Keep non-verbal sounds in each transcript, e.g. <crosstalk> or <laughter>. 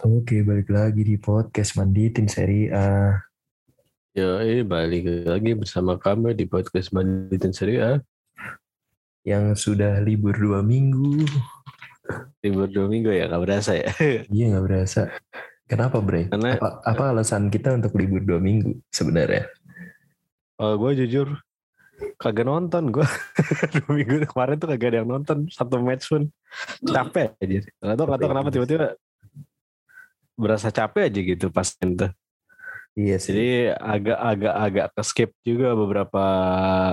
Oke, balik lagi di podcast Manditin seri A. Ya, eh, balik lagi bersama kami di podcast Manditin Seri A. Yang sudah libur dua minggu. Libur dua minggu ya, nggak berasa ya. <laughs> Iya nggak berasa. Kenapa Bre? Karena Apa, apa alasan kita untuk libur dua minggu sebenarnya? oh, gue jujur kagak nonton gue. <laughs> dua minggu kemarin tuh kagak ada yang nonton satu match pun. Capek aja. Gak tau, gak tau kenapa tiba-tiba berasa capek aja gitu pas itu. Iya sih. Jadi agak-agak agak ke skip juga beberapa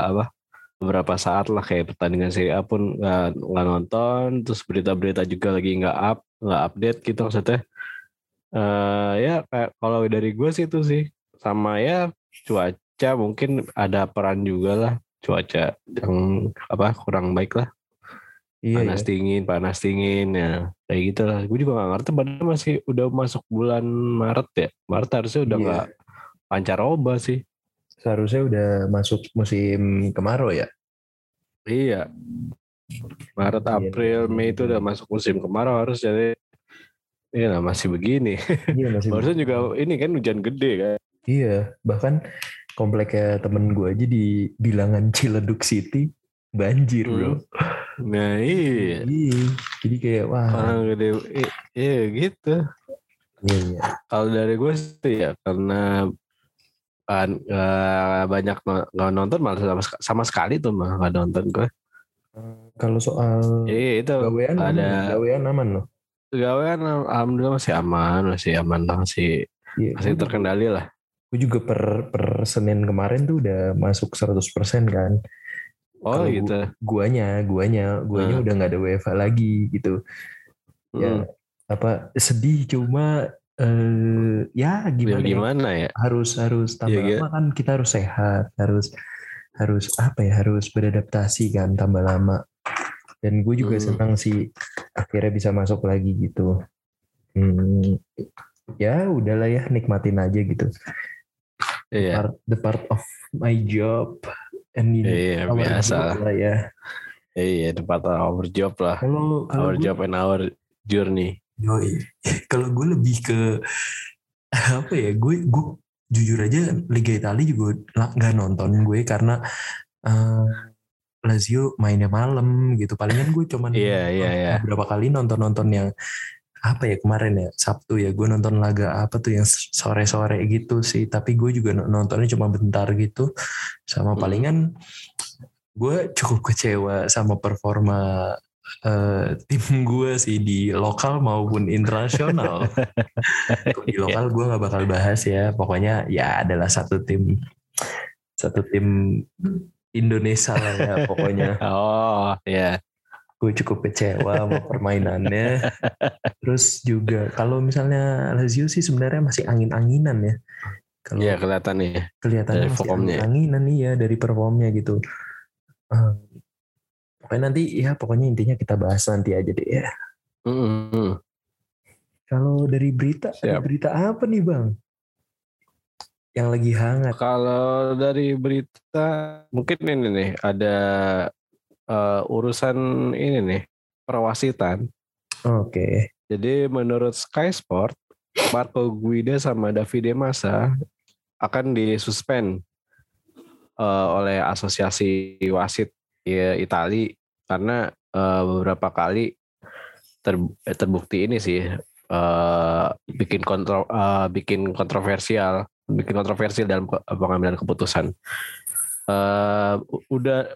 apa beberapa saat lah kayak pertandingan Serie A pun nggak nonton. Terus berita-berita juga lagi nggak up nggak update gitu maksudnya. Eh ya kayak kalau dari gue sih itu sih. Sama ya cuaca mungkin ada peran juga lah. Cuaca yang apa kurang baik lah iya panas ya. dingin panas dingin ya kayak gitu lah gue juga nggak ngerti padahal masih udah masuk bulan Maret ya Maret harusnya udah Iya. nggak pancaroba sih Seharusnya udah masuk musim kemarau ya. iya Maret Iya, April iya, Mei itu iya. udah masuk musim kemarau harus jadi Iya masih begini. Iya masih. <laughs> Harusnya juga ini kan hujan gede kan. Iya, bahkan kompleknya temen gue aja di bilangan Ciledug City banjir bro. Nah iya. Iya. Jadi kayak wah. Orang gede. Iya gitu. Iya, iya. Kalau dari gue sih ya karena nggak banyak nggak nonton malah sama, sama sekali tuh mah nggak nonton gue. Kalau soal Iya itu gawean ada gawean aman loh. gawean alhamdulillah masih aman masih aman lah masih Iya, masih gua- terkendali lah. Gue juga per per Senin kemarin tuh udah masuk 100% kan. Oh Kalau gitu. Guanya, guanya, guanya Hmm. udah nggak ada WFA lagi gitu. Ya Hmm. apa sedih cuma eh ya Ya, gimana, ya? gimana ya? harus harus tambah Iya, iya. lama kan kita harus sehat, harus harus apa ya harus beradaptasi kan tambah lama. Dan gue juga Hmm. senang sih akhirnya bisa masuk lagi gitu. Hmm, ya udahlah ya nikmatin aja gitu. Iya. part, the part of my job and you Iya our biasa job lah. ya. Iya tempat our job lah. Kalau kalau Our gue, job and our journey. yoi. kalau gue lebih ke <laughs> apa ya? Gue gue jujur aja Liga Italia juga nggak nonton gue karena eh, Lazio mainnya malam gitu. Palingan gue cuman Iya, iya, iya. beberapa kali nonton nonton yang apa ya kemarin ya Sabtu ya gue nonton laga apa tuh yang sore-sore gitu sih. Tapi gue juga nontonnya cuma bentar gitu. Sama Hmm. palingan gue cukup kecewa sama performa eh, tim gue sih di lokal maupun internasional. <laughs> Di lokal gue nggak bakal bahas ya. Pokoknya ya adalah satu tim satu tim Indonesia lah ya pokoknya. <laughs> Oh ya. Gue cukup kecewa sama permainannya. Terus juga kalau misalnya Lazio sih sebenarnya masih angin-anginan ya. Kalau Iya kelihatan nih. kelihatannya dari masih formnya. angin-anginan nih ya dari performnya gitu. Eh, pokoknya nanti ya pokoknya intinya kita bahas nanti aja deh ya. Mm-mm. Kalau dari berita, ada Siap. berita apa nih bang? Yang lagi hangat. Kalau dari berita mungkin ini nih ada eh, urusan ini nih perwasitan. Oke. Jadi menurut Sky Sport, Marco Guida sama Davide Massa akan disuspend eh, oleh Asosiasi Wasit ya, Itali karena eh, beberapa kali ter- terbukti ini sih eh, bikin kontro eh, bikin kontroversial, bikin kontroversial dalam pengambilan keputusan. Eh, u- udah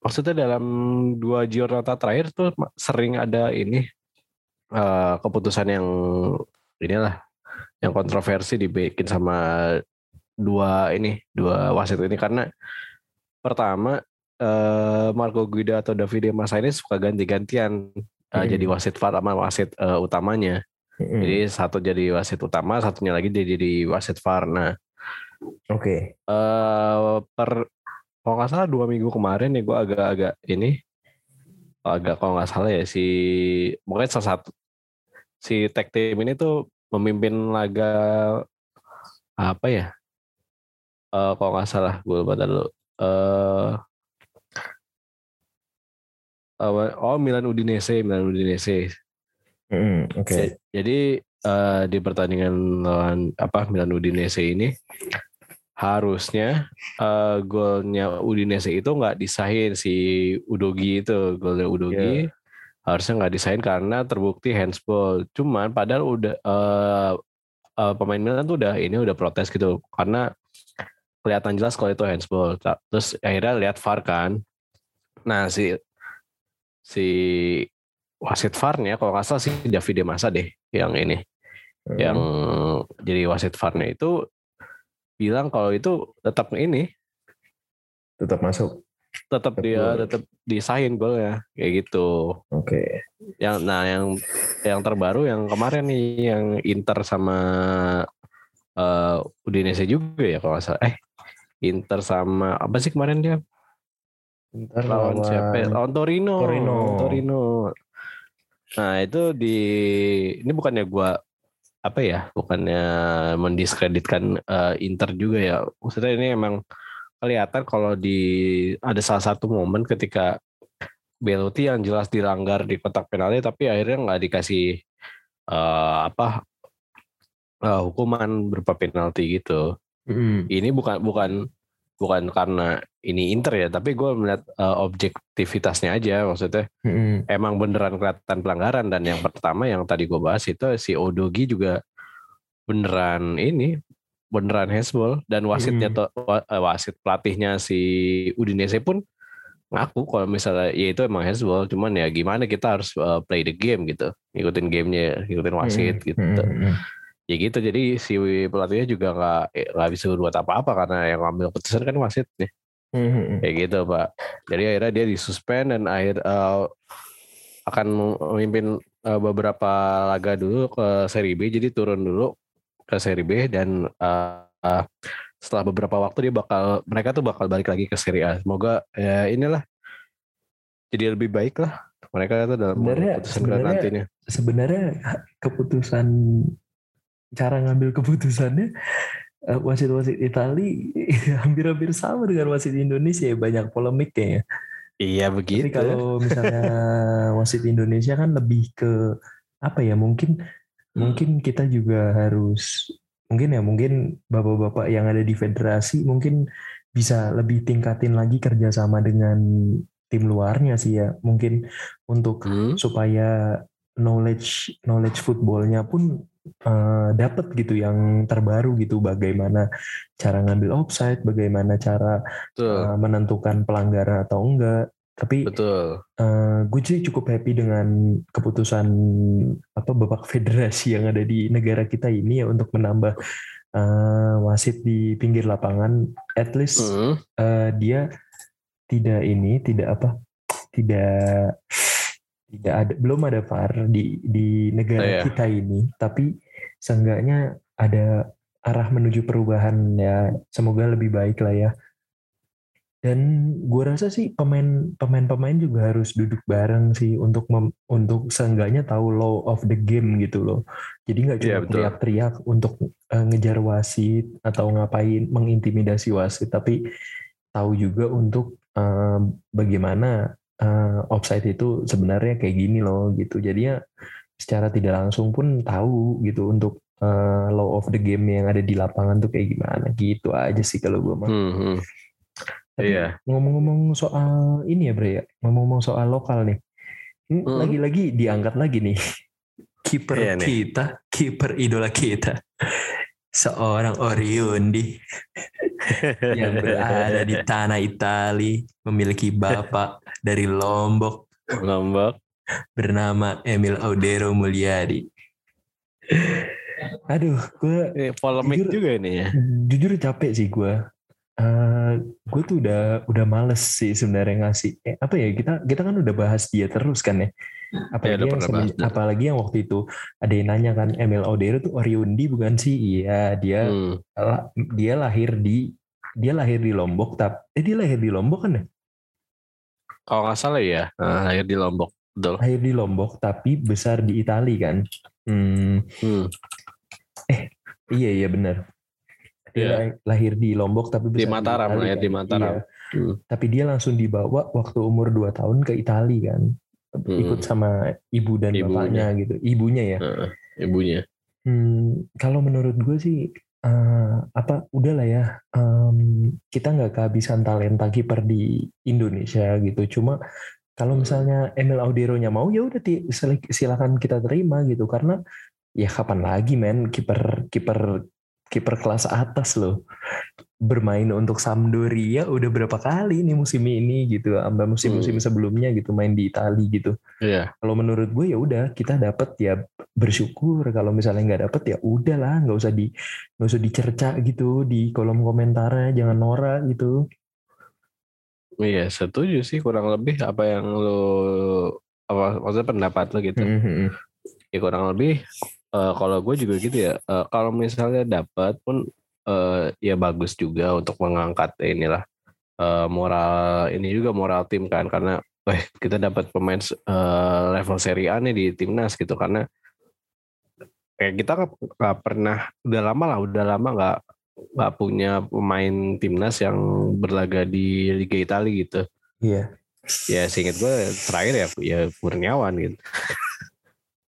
maksudnya dalam dua giornata terakhir tuh sering ada ini eh, keputusan yang inilah yang kontroversi dibikin sama dua ini dua wasit ini karena pertama eh, Marco Guida atau Davide Massa ini suka ganti-gantian eh, Hmm. jadi wasit VAR sama wasit eh, utamanya Mm-mm. jadi satu jadi wasit utama satunya lagi dia jadi wasit VAR nah Oke. eh per kalau nggak salah dua minggu kemarin ya gue agak-agak ini agak kalau nggak salah ya si mungkin salah satu si tag team ini tuh memimpin laga apa ya? Eh kalau nggak salah gue lupa dulu. Eh apa- oh Milan Udinese Milan Udinese. Mm-mm, Oke. jadi uh, di pertandingan lawan apa Milan Udinese ini harusnya uh, golnya Udinese itu nggak disahin si Udogi itu golnya Udogi yeah. harusnya nggak disahin karena terbukti handsball cuman padahal udah uh, uh, pemain Milan tuh udah ini udah protes gitu karena kelihatan jelas kalau itu handsball terus akhirnya lihat VAR kan nah si si wasit VAR-nya kalau nggak salah si Davide Massa deh yang ini hmm. yang jadi wasit VAR-nya itu bilang kalau itu tetap ini. Tetap masuk? Tetap dia tetap disahin golnya kayak gitu. Oke. Okay. yang nah yang yang terbaru yang kemarin nih yang Inter sama uh, Udinese juga ya kalau salah. Eh Inter sama apa sih kemarin dia? Inter lawan, lawan siapa ya? lawan Torino. Torino. Torino. Nah itu di ini bukannya gua apa ya bukannya mendiskreditkan uh, Inter juga ya maksudnya ini emang kelihatan kalau di ada salah satu momen ketika Belotti yang jelas dilanggar di kotak penalti tapi akhirnya nggak dikasih uh, apa uh, hukuman berupa penalti gitu. Mm. Ini bukan bukan bukan karena ini Inter ya, tapi gue melihat uh, objektivitasnya aja maksudnya. Mm-hmm. Emang beneran kelihatan pelanggaran dan yang pertama yang tadi gue bahas itu si Odogi juga beneran ini beneran handsball dan wasitnya mm. uh, wasit pelatihnya si Udinese pun ngaku kalau misalnya ya itu emang handsball cuman ya gimana kita harus uh, play the game gitu ngikutin gamenya ngikutin wasit mm-hmm. gitu mm-hmm ya gitu jadi si pelatihnya juga nggak eh, nggak bisa berbuat apa-apa karena yang ngambil keputusan kan wasit nih. Mm-hmm. kayak gitu pak. Jadi akhirnya dia disuspend dan akhir uh, akan memimpin uh, beberapa laga dulu ke seri B. Jadi turun dulu ke seri B dan uh, uh, setelah beberapa waktu dia bakal mereka tuh bakal balik lagi ke seri A. Semoga ya inilah jadi lebih baik lah. Mereka itu dalam sebenarnya, keputusan sebenarnya, nantinya. sebenarnya keputusan cara ngambil keputusannya uh, wasit-wasit Itali <laughs> hampir-hampir sama dengan wasit Indonesia ya banyak polemik kayaknya. Iya begitu. Tapi kalau misalnya <laughs> wasit Indonesia kan lebih ke apa ya mungkin hmm. mungkin kita juga harus mungkin ya mungkin bapak-bapak yang ada di federasi mungkin bisa lebih tingkatin lagi kerjasama dengan tim luarnya sih ya mungkin untuk hmm. supaya knowledge knowledge footballnya pun uh, dapat gitu yang terbaru gitu bagaimana cara ngambil offside, bagaimana cara uh, menentukan pelanggaran atau enggak. Tapi Betul. Uh, gue sih cukup happy dengan keputusan apa Bapak Federasi yang ada di negara kita ini ya untuk menambah uh, wasit di pinggir lapangan. At least mm. uh, dia tidak ini tidak apa tidak tidak ada belum ada VAR di di negara oh, iya. kita ini. Tapi seenggaknya ada arah menuju perubahan ya. Semoga lebih baik lah ya. Dan gue rasa sih pemain pemain pemain juga harus duduk bareng sih untuk mem, untuk seenggaknya tahu law of the game gitu loh. Jadi nggak cuma yeah, teriak-teriak untuk uh, ngejar wasit atau ngapain mengintimidasi wasit. Tapi tahu juga untuk uh, bagaimana uh, offside itu sebenarnya kayak gini loh gitu. Jadinya secara tidak langsung pun tahu gitu untuk uh, law of the game yang ada di lapangan tuh kayak gimana gitu aja sih kalau gue mah. Hmm, hmm. Iya. Ngomong-ngomong soal ini ya Bre ya, ngomong-ngomong soal lokal nih. Hmm. Lagi-lagi diangkat lagi nih. <laughs> Kiper iya kita, kiper idola kita. Seorang Oriundi <laughs> yang berada di tanah Itali, memiliki bapak dari Lombok. Lombok. Bernama Emil Audero Mulyadi. Aduh, gue eh, polemik jujur, juga ini ya. Jujur capek sih gue. Uh, gue tuh udah udah males sih sebenarnya ngasih eh, apa ya kita kita kan udah bahas dia terus kan ya apalagi ya, yang semen, apalagi yang waktu itu ada yang nanya kan Emil Audero tuh Oriundi bukan sih iya dia hmm. dia lahir di dia lahir di Lombok tapi eh dia lahir di Lombok kan ya kalau nggak salah ya, nah, lahir di Lombok. Betul. Lahir di Lombok, tapi besar di Italia kan. Hmm. hmm. Eh, iya iya benar. Dia yeah. lahir di Lombok tapi besar di Mataram, di Itali, kan? di Mataram. Iya. Hmm. Tapi dia langsung dibawa waktu umur 2 tahun ke Italia kan. Hmm. Ikut sama ibu dan ibunya. bapaknya gitu. Ibunya ya. Uh, ibunya. Hmm, kalau menurut gue sih uh, apa udahlah ya um, kita nggak kehabisan talenta kiper di Indonesia gitu. Cuma kalau Hmm. misalnya Emil Audero-nya mau ya udah silakan kita terima gitu karena ya kapan lagi men kiper kiper kiper kelas atas loh bermain untuk Sampdoria udah berapa kali nih musim ini gitu sampai musim-musim Hmm. sebelumnya gitu main di Italia gitu Iya. kalau menurut gue ya udah kita dapat ya bersyukur kalau misalnya nggak dapet ya udahlah nggak usah di nggak usah dicerca gitu di kolom komentarnya jangan norak gitu Iya, setuju sih kurang lebih apa yang lo apa maksudnya pendapat lo gitu. Mhm. Ya kurang lebih eh, kalau gue juga gitu ya. eh, kalau misalnya dapat pun eh, ya bagus juga untuk mengangkat inilah eh, moral ini juga moral tim kan. Karena eh kita dapat pemain eh, level Serie A nih di timnas gitu. Karena kayak kita nggak pernah udah lama lah udah lama nggak nggak punya pemain timnas yang berlaga di Liga Italia gitu. Iya. Ya seingat gue terakhir ya ya Kurniawan gitu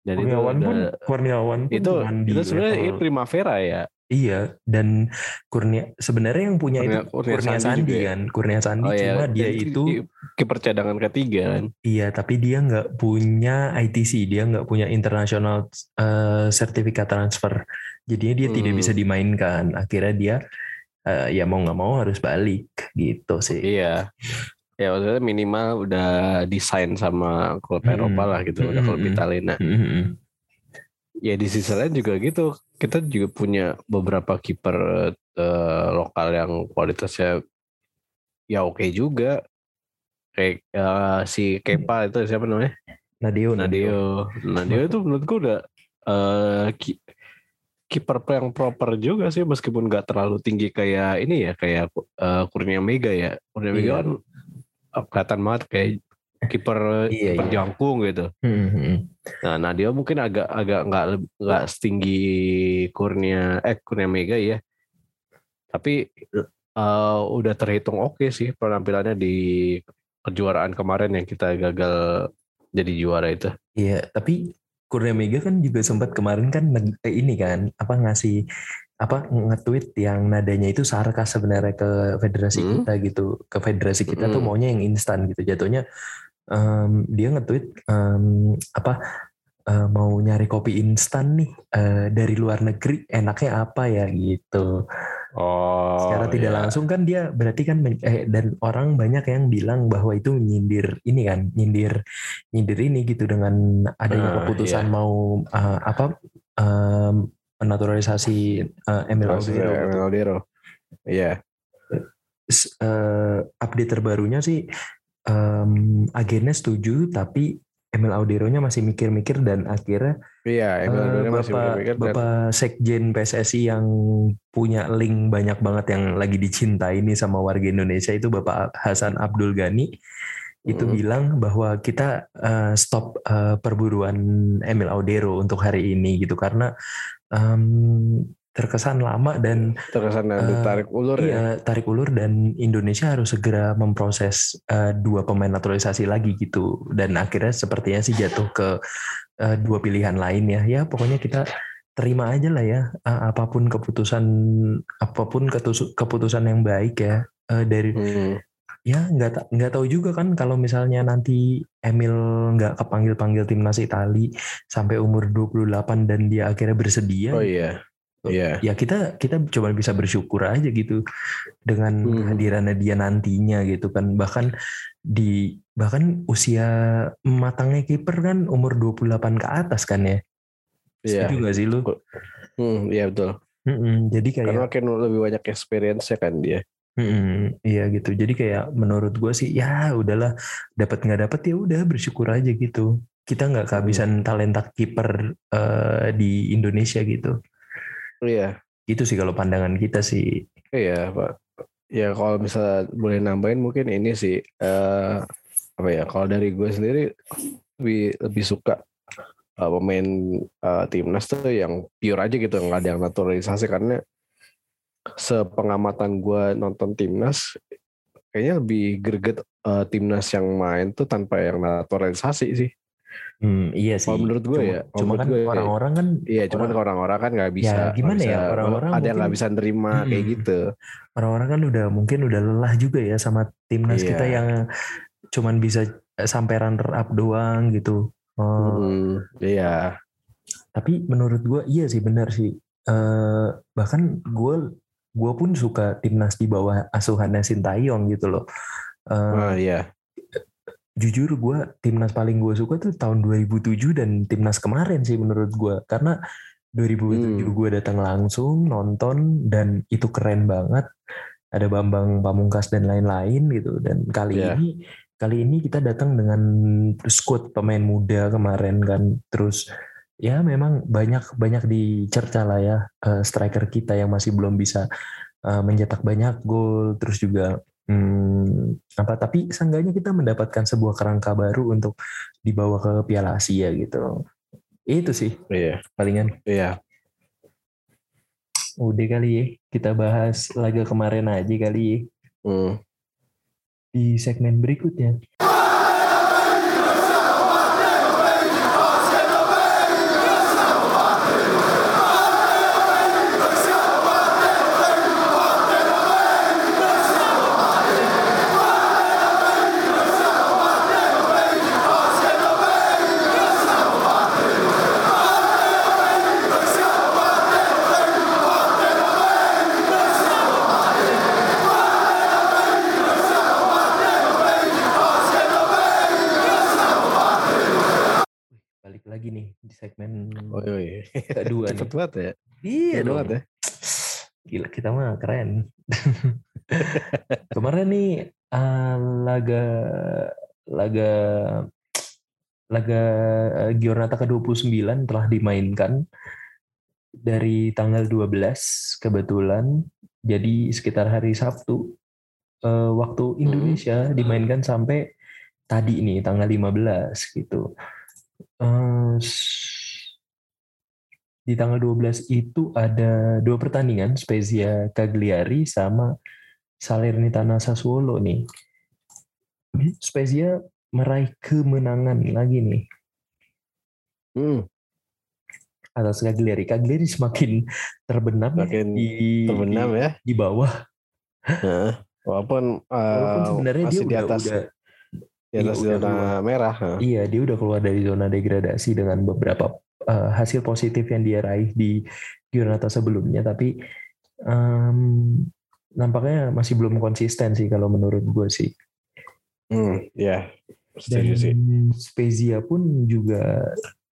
dan Kurniawan itu pun udah- Kurniawan pun itu itu sebenarnya level- Primavera ya iya dan Kurnia sebenarnya yang punya Kurnia- itu Kurnia Kurnia Sandi Sandi, ya? kan Kurnia Sandi oh ya cuma dia jadi itu kiper cadangan ketiga kan Iya, tapi dia nggak punya ITC, dia nggak punya international eh, sertifikat transfer. Jadinya dia tidak Hmm. bisa dimainkan. Akhirnya dia eh, ya mau nggak mau harus balik gitu sih. iya ya maksudnya minimal udah desain sama klub Mm-mm. Eropa lah gitu udah klub Mm-mm. Italia Nah, Mhm. ya di sisi lain juga gitu kita juga punya beberapa kiper eh, lokal yang kualitasnya ya oke juga kayak eh, si Kepa itu siapa namanya Nadeo. Nadeo Nadeo itu menurutku udah ki- kiper yang proper juga sih meskipun nggak terlalu tinggi kayak ini ya kayak eh, Kurnia Mega ya Kurnia Mega Iya. kan kelihatan banget kayak kiper Iya, kiper iya. jangkung gitu Mhm. Nah, Nadia mungkin agak agak nggak nggak setinggi Kurnia eh Kurnia Mega ya. Tapi eh, udah terhitung oke sih penampilannya di kejuaraan kemarin yang kita gagal jadi juara itu. Iya, tapi Kurnia Mega kan juga sempat kemarin kan eh, ini kan apa ngasih apa nge-tweet yang nadanya itu sarkas sebenarnya ke federasi Hmm. kita gitu ke federasi kita tuh Hmm. maunya yang instan gitu jatuhnya em, dia nge-tweet em, apa eh, mau nyari kopi instan nih eh, dari luar negeri enaknya apa ya gitu Oh. secara tidak iya. langsung kan dia berarti kan eh, dan orang banyak yang bilang bahwa itu nyindir ini kan nyindir nyindir ini gitu dengan adanya Ah, keputusan iya. mau eh, apa naturalisasi eh, Emil Audero gitu. Emil Audero. Iya. Eh, update terbarunya sih em, agennya setuju tapi Emil Audero-nya masih mikir-mikir dan akhirnya Iya, Emil Eh, Audero masih Bapak, mikir dan Bapak Sekjen PSSI yang punya link banyak banget yang lagi dicintai ini sama warga Indonesia itu Bapak Hasan Abdul Ghani itu Hmm. bilang bahwa kita eh, stop eh, perburuan Emil Audero untuk hari ini gitu karena em, terkesan lama dan terkesan ada Eh, tarik ulur ya. iya tarik ulur dan Indonesia harus segera memproses eh, dua pemain naturalisasi lagi gitu dan akhirnya sepertinya sih jatuh ke eh, dua pilihan lain ya ya pokoknya kita terima aja lah ya eh, apa pun keputusan apa pun keputusan yang baik ya eh, dari Hmm. Ya nggak nggak tahu juga kan kalau misalnya nanti Emil nggak kepanggil panggil timnas Itali sampai umur 28 dan dia akhirnya bersedia Oh iya. Iya. ya kita kita coba bisa bersyukur aja gitu dengan Hmm. kehadirannya dia nantinya gitu kan bahkan di bahkan usia matangnya kiper kan umur 28 ke atas kan ya Iya. setuju gak sih lu Hmm, iya betul. Mm-mm, jadi kayak Karena makin lebih banyak experience ya kan dia. Mm-mm, iya gitu jadi kayak menurut gue sih ya udahlah dapat nggak dapat ya udah bersyukur aja gitu kita nggak kehabisan talenta kiper eh, di Indonesia gitu Iya. itu sih kalau pandangan kita sih Iya, Pak. Ya kalau misalnya boleh nambahin mungkin ini sih eh apa ya? Kalau dari gue sendiri lebih lebih suka eh, pemain eh, timnas tuh yang pure aja gitu, nggak ada yang naturalisasi karena sepengamatan gue nonton timnas kayaknya lebih greget eh, timnas yang main tuh tanpa yang naturalisasi sih. Hmm, iya sih. Kalau menurut gue Cuma- ya, Cuma kan gue- orang-orang kan Iya, cuman Orang- orang-orang kan nggak bisa. Ya, gimana ya, orang-orang ada yang nggak bisa nerima kayak Mm-mm. gitu. orang-orang kan udah mungkin udah lelah juga ya sama timnas Iya. kita yang cuman bisa sampai runner up doang gitu. Oh, Hmm, iya. Tapi menurut gue iya sih benar sih. Eh, bahkan gue gue pun suka timnas di bawah asuhannya Sintayong gitu loh. Eh, Ah, iya. jujur gue timnas paling gue suka tuh tahun 2007 dan timnas kemarin sih menurut gue karena 2007 Hmm. gue datang langsung nonton dan itu keren banget ada Bambang Pamungkas dan lain-lain gitu dan kali Iya. ini kali ini kita datang dengan squad pemain muda kemarin kan terus ya memang banyak banyak dicerca lah ya eh, striker kita yang masih belum bisa eh, mencetak banyak gol terus juga hmm, apa tapi seenggaknya kita mendapatkan sebuah kerangka baru untuk dibawa ke Piala Asia gitu itu sih Iya. palingan Iya. udah kali ya kita bahas laga kemarin aja kali ya Hmm. di segmen berikutnya balik lagi nih di segmen Oh, iya. kedua <laughs> nih Cepet banget ya. iya dong banget ya. Gila kita mah keren. <laughs> Kemarin nih eh, laga laga laga eh, Giornata ke-29 telah dimainkan dari tanggal 12 kebetulan. Jadi sekitar hari Sabtu eh, waktu Indonesia dimainkan sampai tadi nih tanggal 15 gitu. S- di tanggal 12 itu ada dua pertandingan Spezia Cagliari sama Salernitana Sassuolo nih. Spezia meraih kemenangan lagi nih Hmm. atas Cagliari. Cagliari semakin terbenam ya Makin di terbenam di, ya. di bawah. Heeh. Walaupun, Walaupun eh, sebenarnya dia masih di udah, atas udah di atas iya, udah zona keluar. merah. iya dia udah keluar dari zona degradasi dengan beberapa eh, hasil positif yang dia raih di Giornata sebelumnya. Tapi em, nampaknya masih belum konsisten sih kalau menurut gue sih. Hmm, ya. dan Setuju sih. Spezia pun juga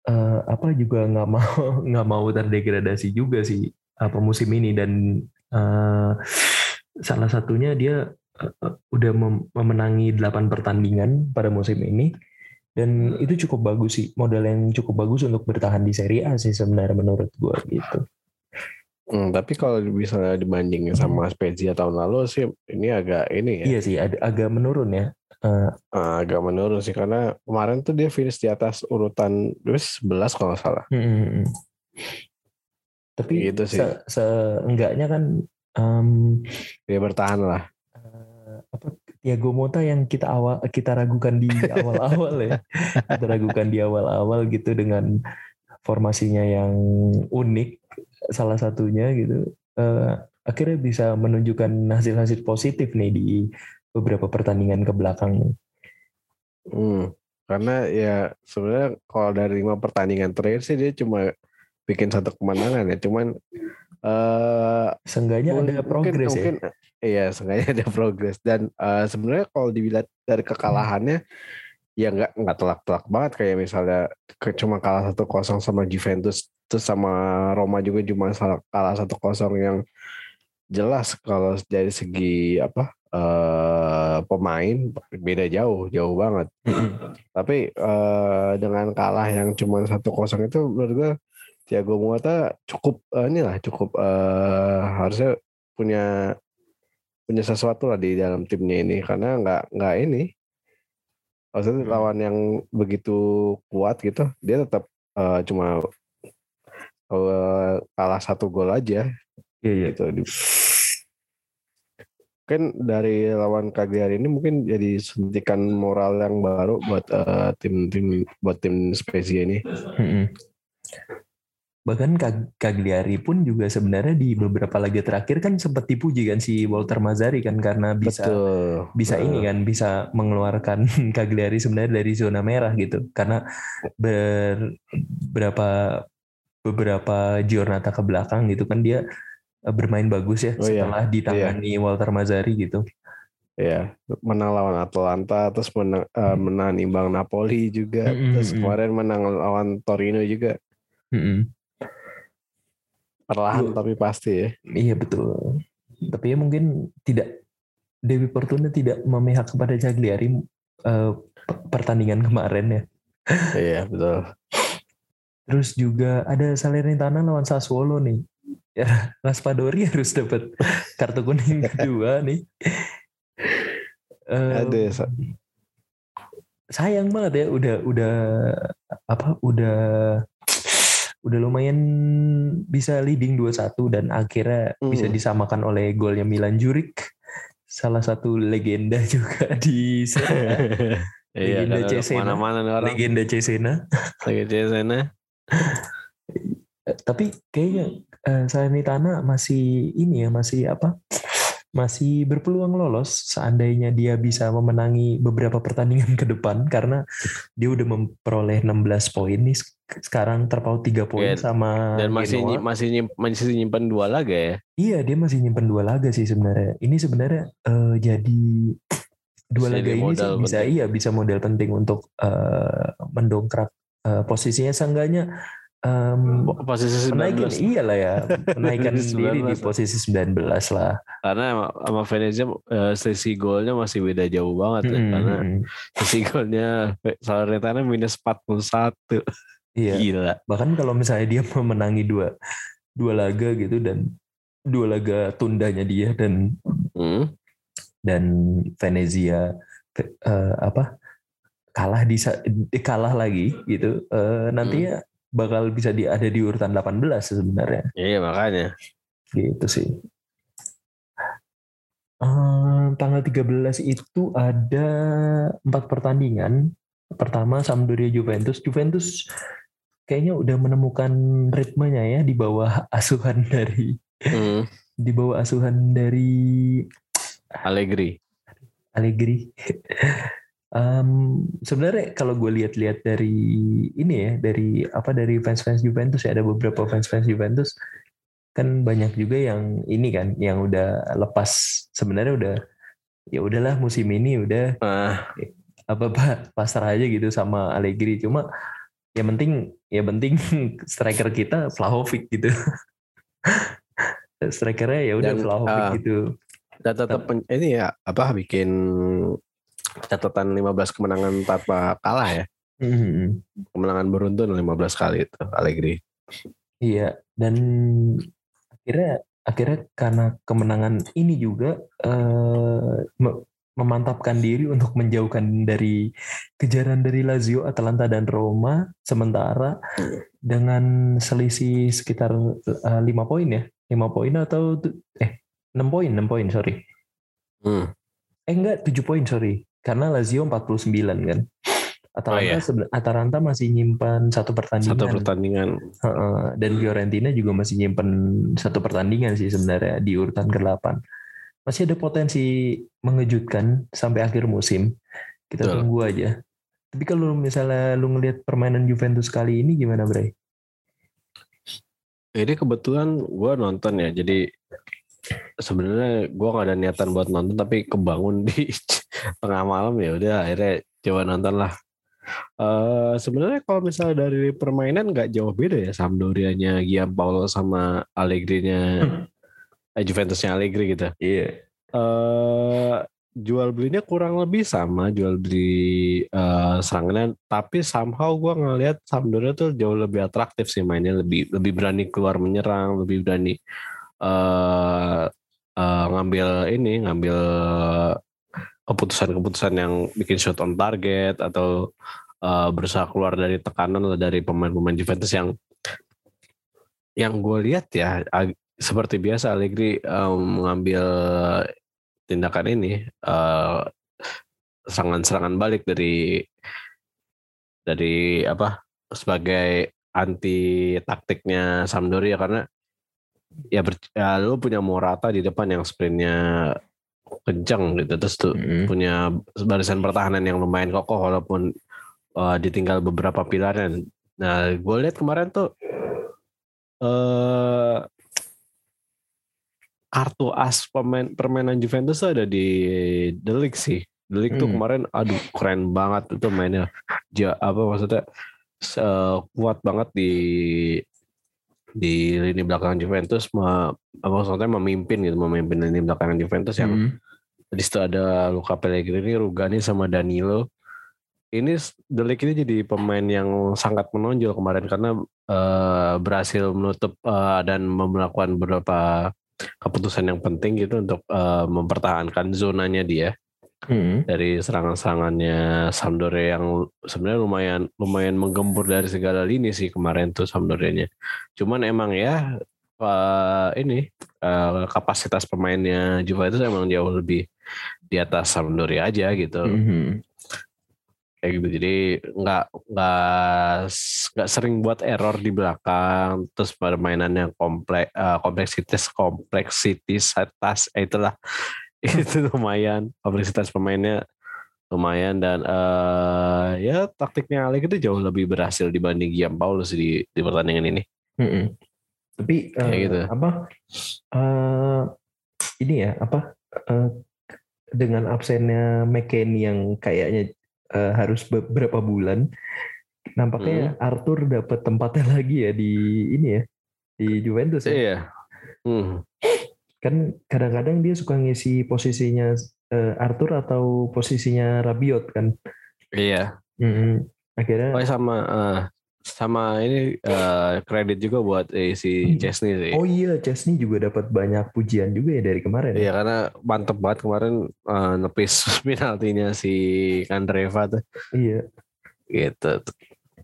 eh, apa juga nggak mau <laughs> nggak mau terdegradasi juga sih apa musim ini dan eh, salah satunya dia eh, udah mem- memenangi 8 pertandingan pada musim ini dan itu cukup bagus sih modal yang cukup bagus untuk bertahan di Serie A sih sebenarnya menurut gua gitu. Hmm, tapi kalau misalnya dibandingin sama Spezia tahun lalu sih ini agak ini ya. Iya sih ada, agak menurun ya. Ah, agak menurun sih karena kemarin tuh dia finish di atas urutan 11 kalau nggak salah. Mm, mm, mm. Tapi Gitu sih. se- seenggaknya kan em, Dia bertahan lah. eh, apa Thiago Mota yang kita awal kita ragukan di <laughs> awal-awal ya. Kita ragukan di awal-awal gitu dengan formasinya yang unik salah satunya gitu. Eh, akhirnya bisa menunjukkan hasil-hasil positif nih di beberapa pertandingan ke belakang. Hmm, karena ya sebenarnya kalau dari lima pertandingan terakhir sih dia cuma bikin satu kemenangan ya. Cuman eh Seenggaknya mung- ada progres ya. mungkin, Iya, sengaja ada progres. Dan eh, sebenarnya kalau dilihat dari kekalahannya ya nggak nggak telak-telak banget. Kayak misalnya ke, cuma kalah satu kosong sama Juventus terus sama Roma juga cuma salah- kalah satu kosong yang jelas kalau dari segi apa eh pemain beda jauh jauh banget. Tapi eh, dengan kalah yang cuma satu kosong itu menurut gue Thiago Motta cukup eh, inilah cukup eh, harusnya punya punya sesuatu lah di dalam timnya ini karena nggak nggak ini maksudnya Hmm. lawan yang begitu kuat gitu dia tetap eh, cuma eh, kalah satu gol aja Iya, iya. gitu Kan dari lawan Cagliari ini mungkin jadi suntikan moral yang baru buat eh, tim-tim buat tim Spezia ini. Mm-mm. Bahkan Kag- Cagliari pun juga sebenarnya di beberapa laga terakhir kan sempat dipuji kan si Walter Mazzari kan karena bisa Betul. bisa ini kan bisa mengeluarkan <laughs> Cagliari sebenarnya dari zona merah gitu karena ber, berapa beberapa giornata ke belakang gitu kan dia eh, bermain bagus ya Oh iya, setelah ditangani Walter Mazzari gitu. Ya, menang lawan Atalanta, terus menang, eh, menang imbang Napoli juga, Mm-mm, terus mm-mm. kemarin menang lawan Torino juga. Mm-mm. Perlahan Lu- tapi pasti ya. Iya betul. Tapi ya mungkin tidak Dewi Fortuna tidak memihak kepada Cagliari eh, p- pertandingan kemarin ya. Iya, betul. Terus juga ada Salernitana lawan Sassuolo nih. Ya, <laughs> Raspadori harus dapat kartu kuning <laughs> kedua nih. Eh, Ada sa- sayang banget ya udah udah apa udah udah lumayan bisa leading 2-1 dan akhirnya Hmm. bisa disamakan oleh golnya Milan Juric salah satu legenda <laughs> juga di. <laughs> Iya, Legenda kan Cesena. mana-mana nih orang. legenda Cesena Lagi Cesena. Eh, tapi kayaknya eh, Salernitana masih ini ya masih apa masih berpeluang lolos seandainya dia bisa memenangi beberapa pertandingan ke depan karena dia udah memperoleh 16 poin nih Sek- sekarang terpaut 3 poin Iya, sama Dan masih Genoa. nyi- masih nyim- masih nyimpan dua laga ya. Iya dia masih nyimpen dua laga sih sebenarnya. Ini sebenarnya eh, jadi dua Bisa laga jadi ini sih bisa penting. iya bisa modal penting untuk eh, mendongkrak eh, posisinya seenggaknya em, Posisi menaikin 19. iyalah ya menaikkan <laughs> Posisi diri di 19. posisi 19 lah. Karena sama- Venezia eh, selisih golnya masih beda jauh banget ya. Mm, Karena mm, mm. selisih golnya Salernitana minus 41. Iya. Gila. Bahkan kalau misalnya dia memenangi dua dua laga gitu dan dua laga tundanya dia dan Hmm. dan Venezia eh, apa kalah di kalah lagi gitu eh, nantinya bakal bisa di ada di urutan 18 sebenarnya Iya makanya. gitu sih. Eh, tanggal 13 itu ada empat pertandingan. Pertama Sampdoria Juventus. Juventus kayaknya udah menemukan ritmenya ya di bawah asuhan dari Hmm. di bawah asuhan dari Allegri. Allegri. Em, sebenarnya kalau gue lihat-lihat dari ini ya dari apa dari fans-fans Juventus ya ada beberapa fans-fans Juventus kan banyak juga yang ini kan yang udah lepas sebenarnya udah ya udahlah musim ini udah Ah, apa apa pasrah aja gitu sama Allegri. Cuma yang penting ya penting <laughs> striker kita Vlahovic gitu. <laughs> Strikernya ya udah Dan, Vlahovic ah, gitu. dan tetap ini ya apa bikin catatan 15 kemenangan tanpa kalah ya. Mhm. Kemenangan beruntun 15 kali itu Allegri. Iya, dan akhirnya akhirnya karena kemenangan ini juga eh, me- memantapkan diri untuk menjauhkan dari kejaran dari Lazio, Atalanta dan Roma sementara dengan selisih sekitar eh, lima poin ya, lima poin atau eh enam poin, enam poin sorry, Hmm. eh enggak tujuh poin sorry, karena Lazio 49 kan. Atalanta, iya. seben- Atalanta masih nyimpan satu pertandingan. Satu pertandingan. Heeh, dan Fiorentina juga masih nyimpen satu pertandingan sih sebenarnya di urutan ke-8. Masih ada potensi mengejutkan sampai akhir musim. Kita Betul. tunggu aja. Tapi kalau misalnya lu ngelihat permainan Juventus kali ini gimana, Bray? Ini kebetulan gue nonton ya, jadi sebenarnya gue nggak ada niatan buat nonton tapi kebangun di <laughs> tengah malam ya udah akhirnya coba nonton lah. Eh sebenarnya kalau misalnya dari permainan nggak jauh beda ya Sampdorianya Gianpaolo sama Allegri-nya eh, Juventusnya Allegri gitu. Iya. eh jual belinya kurang lebih sama jual beli eh, serangannya tapi somehow gue ngelihat Sampdoria tuh jauh lebih atraktif sih mainnya lebih lebih berani keluar menyerang lebih berani eh eh, ngambil ini ngambil keputusan-keputusan yang bikin shot on target atau eh, berusaha keluar dari tekanan dari pemain-pemain Juventus yang yang gue lihat ya seperti biasa Allegri em, mengambil tindakan ini eh, serangan-serangan balik dari dari apa sebagai anti taktiknya Sampdoria karena ya, ber, ya lu punya Morata di depan yang sprintnya kencang gitu terus tuh Mm-mm. punya barisan pertahanan yang lumayan kokoh walaupun uh, ditinggal beberapa pilarnya. Nah, gue lihat kemarin tuh eh kartu as pemain permainan Juventus tuh ada di League sih. The League tuh Hmm. kemarin aduh keren banget itu mainnya. Ja, apa maksudnya se- kuat banget di di lini belakang Juventus me, maksudnya memimpin gitu memimpin lini belakang Juventus yang Mm. di situ ada Luka Pellegrini, Rugani sama Danilo. Ini Delik ini jadi pemain yang sangat menonjol kemarin karena eh, berhasil menutup eh, dan melakukan beberapa keputusan yang penting gitu untuk eh, mempertahankan zonanya dia Mm. dari serangan-serangannya Sampdoria yang sebenarnya lumayan lumayan menggempur dari segala lini sih kemarin tuh Sampdorianya. Cuman emang ya eh, ini eh, kapasitas pemainnya Juventus emang jauh lebih di atas Sampdoria aja gitu Mhm. kayak gitu jadi nggak nggak nggak sering buat error di belakang terus permainannya kompleks kompleksitas kompleksitas atas eh, itulah <laughs> itu lumayan kompleksitas pemainnya lumayan dan eh ya taktiknya Alek itu jauh lebih berhasil dibanding Gian Paulus di di pertandingan ini Mm-mm. Tapi Kayak eh, gitu. apa eh, ini ya apa eh, dengan absennya McKennie yang kayaknya eh, harus beberapa bulan, nampaknya Arthur dapat tempatnya <laughs> lagi ya di ini ya di Juventus ya. iya Hmm. Kan kadang-kadang dia suka ngisi posisinya eh, Arthur atau posisinya Rabiot kan. iya Mm-mm. Akhirnya oh sama eh, sama ini eh, kredit juga buat eh, si Hmm. Chesney sih Oh iya, Chesney juga dapat banyak pujian juga ya dari kemarin. Iya karena mantep banget kemarin eh, nepis <laughs> penaltinya si Kandreva tuh Iya. gitu.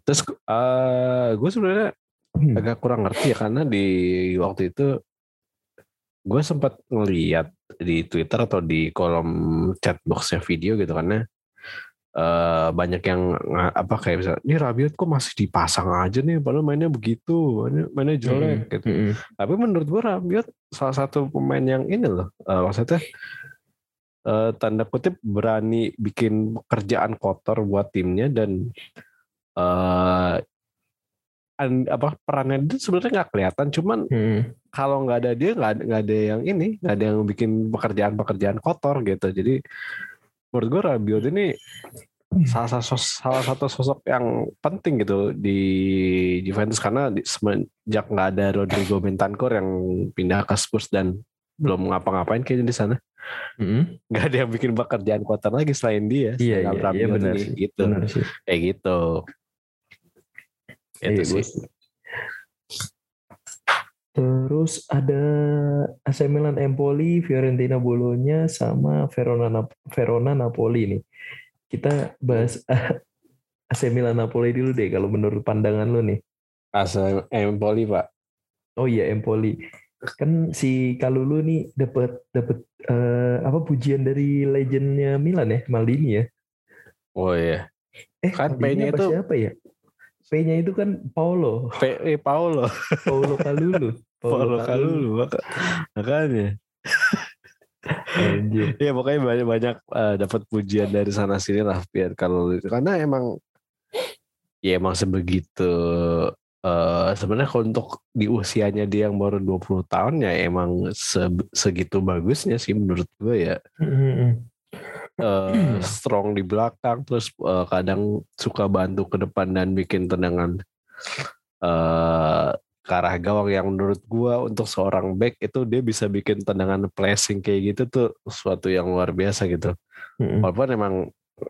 Terus eh gue sebenarnya Hmm. agak kurang ngerti ya karena di waktu itu gue sempat ngeliat di Twitter atau di kolom chatboxnya video gitu karena eh banyak yang apa kayak bisa ini Rabiot kok masih dipasang aja nih padahal mainnya begitu mainnya, mainnya jelek gitu. Mm-mm. Tapi menurut gue Rabiot salah satu pemain yang ini loh, eh, maksudnya eh, tanda kutip berani bikin pekerjaan kotor buat timnya dan eh an- apa perannya itu sebenarnya nggak kelihatan, cuman Mm-mm. kalau nggak ada dia nggak ada- nggak ada yang ini, nggak ada yang bikin pekerjaan-pekerjaan kotor gitu. Jadi menurut gue Rabiot ini salah satu salah satu sosok yang penting gitu di Juventus karena di, semenjak nggak ada Rodrigo Bentancur yang pindah ke Spurs dan belum ngapa-ngapain kayaknya di sana Mm-mm. nggak ada yang bikin pekerjaan kotor lagi selain dia Iya, iya, iya benar sih. gitu Benar sih. kayak gitu itu Iya, sih. Terus ada AC Milan Empoli, Fiorentina Bologna, sama Verona Nap- Verona Napoli nih. Kita bahas <laughs> AC Milan Napoli dulu deh kalau menurut pandangan lu nih. asal Empoli pak Oh iya Empoli. Kan si Kalulu nih dapat dapat eh, apa pujian dari legendnya Milan ya, Maldini ya. oh iya Eh, Kan apa itu- siapa ya? P-nya itu kan Paolo, P eh, Paulo Paolo Kalulu. Paulo Kalulu maka- makanya Anjir. <laughs> ya pokoknya banyak banyak eh, dapat pujian dari sana sini lah biar kalau karena emang ya emang sebegitu eh sebenarnya kalau untuk di usianya dia yang baru 20 tahun ya emang se- segitu bagusnya sih menurut gue ya Mm-mm. Eh, <clears throat> strong di belakang terus eh, kadang suka bantu ke depan dan bikin tendangan eh ke arah gawang yang menurut gua untuk seorang back itu dia bisa bikin tendangan flashing kayak gitu tuh suatu yang luar biasa gitu Mm-mm. walaupun emang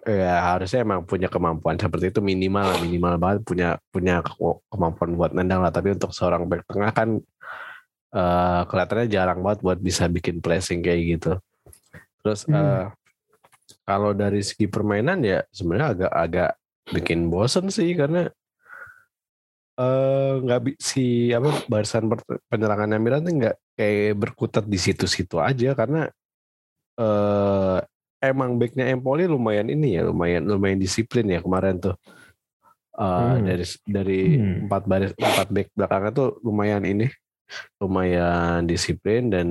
ya harusnya emang punya kemampuan seperti itu minimal minimal banget punya punya ke- kemampuan buat nendang lah tapi untuk seorang back tengah kan eh kelihatannya jarang banget buat bisa bikin flashing kayak gitu terus Hmm. eh, kalau dari segi permainan ya sebenarnya agak agak bikin bosen sih karena eh nggak bi- si apa barisan penyerangannya Milan tuh nggak kayak berkutat di situ-situ aja karena eh emang backnya Empoli lumayan ini ya, lumayan lumayan disiplin ya kemarin tuh. Eh, Hmm. dari dari Hmm. empat baris empat back belakangnya tuh lumayan ini lumayan disiplin dan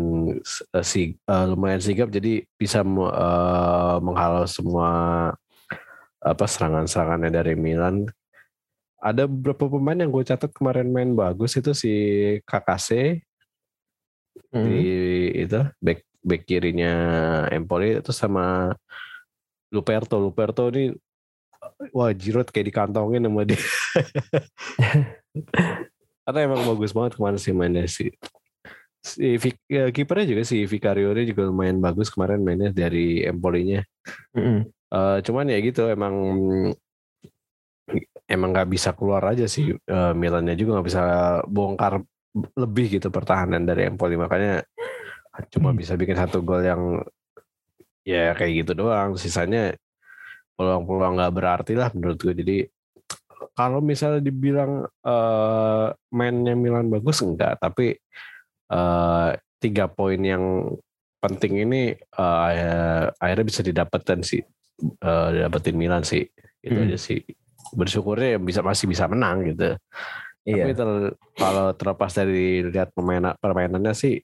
eh, si eh, lumayan sigap jadi bisa eh, menghalau semua apa serangan-serangannya dari Milan. Ada beberapa pemain yang gue catat kemarin main bagus itu si KKC Hmm. di itu back back kirinya Empoli itu sama Luperto. Luperto ini wah Giroud kayak dikantongin sama dia. <laughs> Karena emang bagus banget kemarin sih mainnya sih. Si Vic- ya, kipernya juga si Vicariore juga lumayan bagus kemarin mainnya dari Empolinya. Mm-mm. Eh, cuman ya gitu emang emang nggak bisa keluar aja sih eh, Milannya juga nggak bisa bongkar lebih gitu pertahanan dari Empoli makanya cuma Hmm. bisa bikin satu gol yang ya kayak gitu doang sisanya peluang-peluang nggak berarti lah menurut gue jadi kalau misalnya dibilang eh, mainnya Milan bagus enggak. Tapi eh, tiga poin yang penting ini eh, akhirnya bisa didapatkan sih eh, didapetin Milan sih. Itu Hmm. aja sih. Bersyukurnya bisa masih bisa menang gitu. Tapi Iya. ter- kalau terlepas dari lihat permainan permainannya sih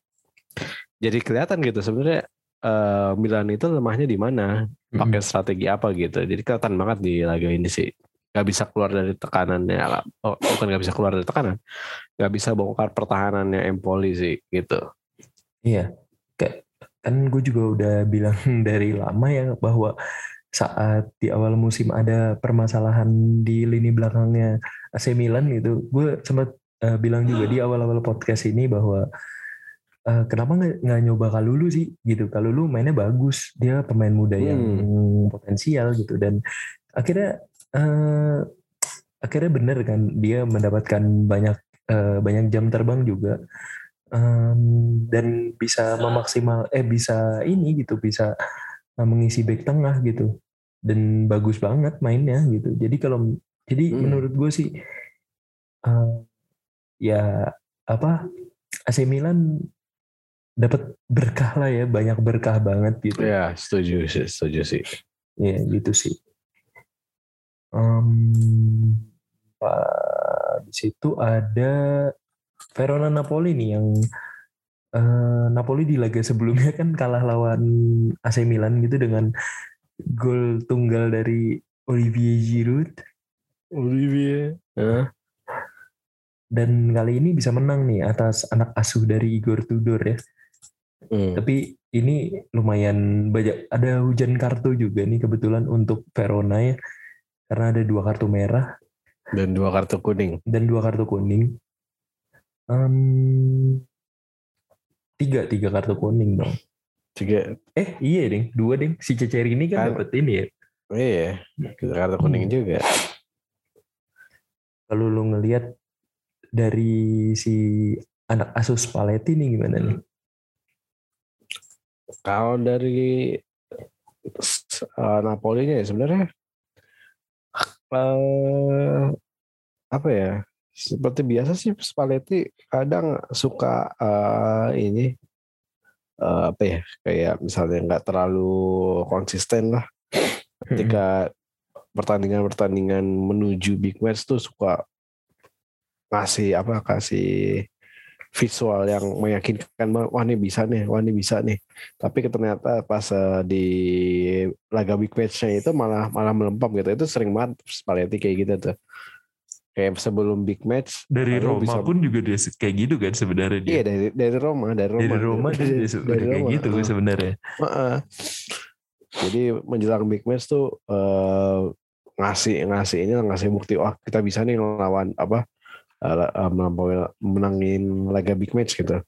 jadi kelihatan gitu sebenarnya eh, Milan itu lemahnya di mana? Pakai strategi apa gitu. Jadi kelihatan banget di laga ini sih nggak bisa keluar dari tekanannya oh, bukan nggak bisa keluar dari tekanan. Nggak bisa bongkar pertahanannya Empoli sih gitu. Iya, kan gue juga udah bilang <laughs> dari lama ya bahwa saat di awal musim ada permasalahan di lini belakangnya AC Milan gitu, gue sempat eh, bilang juga di awal-awal podcast ini bahwa eh, kenapa nggak nyoba Kalulu sih gitu, Kalulu mainnya bagus, dia pemain muda yang potensial gitu. Dan akhirnya eh, akhirnya bener kan dia mendapatkan banyak eh, banyak jam terbang juga. Em, dan bisa memaksimal eh bisa ini gitu bisa eh, mengisi back tengah gitu. Dan bagus banget mainnya gitu. Jadi kalau jadi Hmm. menurut gue sih eh, ya apa AC Milan dapat berkah lah ya banyak berkah banget gitu. Ya setuju sih setuju sih. Ya gitu sih Pa- di situ ada Verona Napoli nih yang eh, Napoli di laga sebelumnya kan kalah lawan AC Milan gitu dengan gol tunggal dari Olivier Giroud Olivier dan kali ini bisa menang nih atas anak asuh dari Igor Tudor ya. Hmm. Tapi ini lumayan banyak ada hujan kartu juga nih kebetulan untuk Verona ya. Karena ada dua kartu merah. Dan dua kartu kuning. Dan dua kartu kuning. Em, tiga tiga kartu kuning dong. juga Eh iya ding. Dua ding. Si Cecer ini kan Kan- dapat ini ya. iya. Kartu kuning juga. Kalau lu ngelihat dari si anak asuh Spalletti nih gimana nih? Kalau dari uh, Napoli-nya ya sebenarnya eh, apa ya? Seperti biasa sih Spalletti kadang suka eh, ini eh, apa ya? Kayak misalnya nggak terlalu konsisten lah. Ketika pertandingan-pertandingan menuju big match tuh suka ngasih apa? Kasih visual yang meyakinkan wah ini bisa nih wah ini bisa nih tapi ternyata pas eh, di laga big match-nya itu malah malah melempem gitu itu sering banget Spalletti kayak gitu tuh kayak sebelum big match Dari Roma bisa- pun juga dia kayak gitu kan sebenarnya dia. iya dari dari Roma dari Roma dari Roma dia, dia Dari udah kayak Roma, gitu uh. sebenarnya. Heeh. jadi menjelang big match tuh eh, ngasih ngasih ini ngasih bukti wah kita bisa nih ngelawan apa menangin laga big match gitu.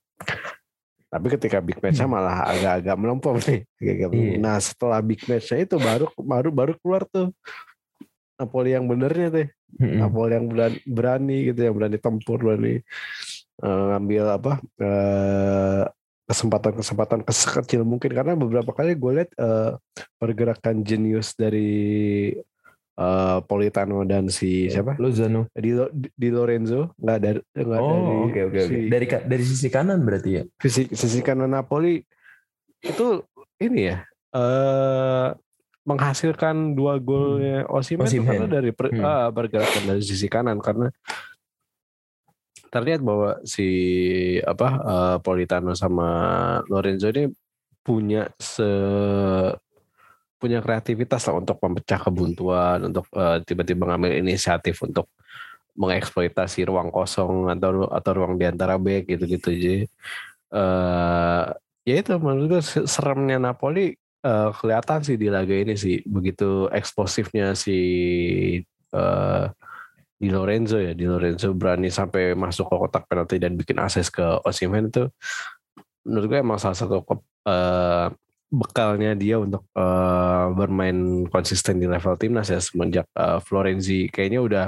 Tapi ketika big match-nya malah agak-agak melempem nih. Iya. nah setelah big match-nya itu baru baru baru keluar tuh. Napoli yang benernya tuh. Mm-mm. Napoli yang berani, berani gitu yang berani tempur berani eh, ngambil apa eh, kesempatan-kesempatan kecil mungkin. Karena beberapa kali gue lihat eh, pergerakan jenius dari eh, Politano dan si siapa Lozano. di, di Lorenzo nggak dari nggak dari Oh oke oke si- Dari dari sisi kanan berarti ya. sisi, sisi kanan Napoli itu ini ya eh menghasilkan dua golnya Osimhen itu Osimhen. karena dari per, Hmm. ah, pergerakan dari sisi kanan karena terlihat bahwa si apa eh, Politano sama Lorenzo ini punya se punya kreativitas lah untuk memecah kebuntuan untuk eh, tiba-tiba ngambil inisiatif untuk mengeksploitasi ruang kosong atau atau ruang di antara back gitu-gitu. Jadi eh ya itu menurut gue seremnya Napoli eh, kelihatan sih di laga ini sih begitu eksplosifnya si eh, di Lorenzo ya. Di Lorenzo berani sampai masuk ke kotak penalti dan bikin akses ke Osimhen itu menurut gue emang salah satu eh, bekalnya dia untuk eh, bermain konsisten di level timnas ya semenjak eh, Florenzi kayaknya udah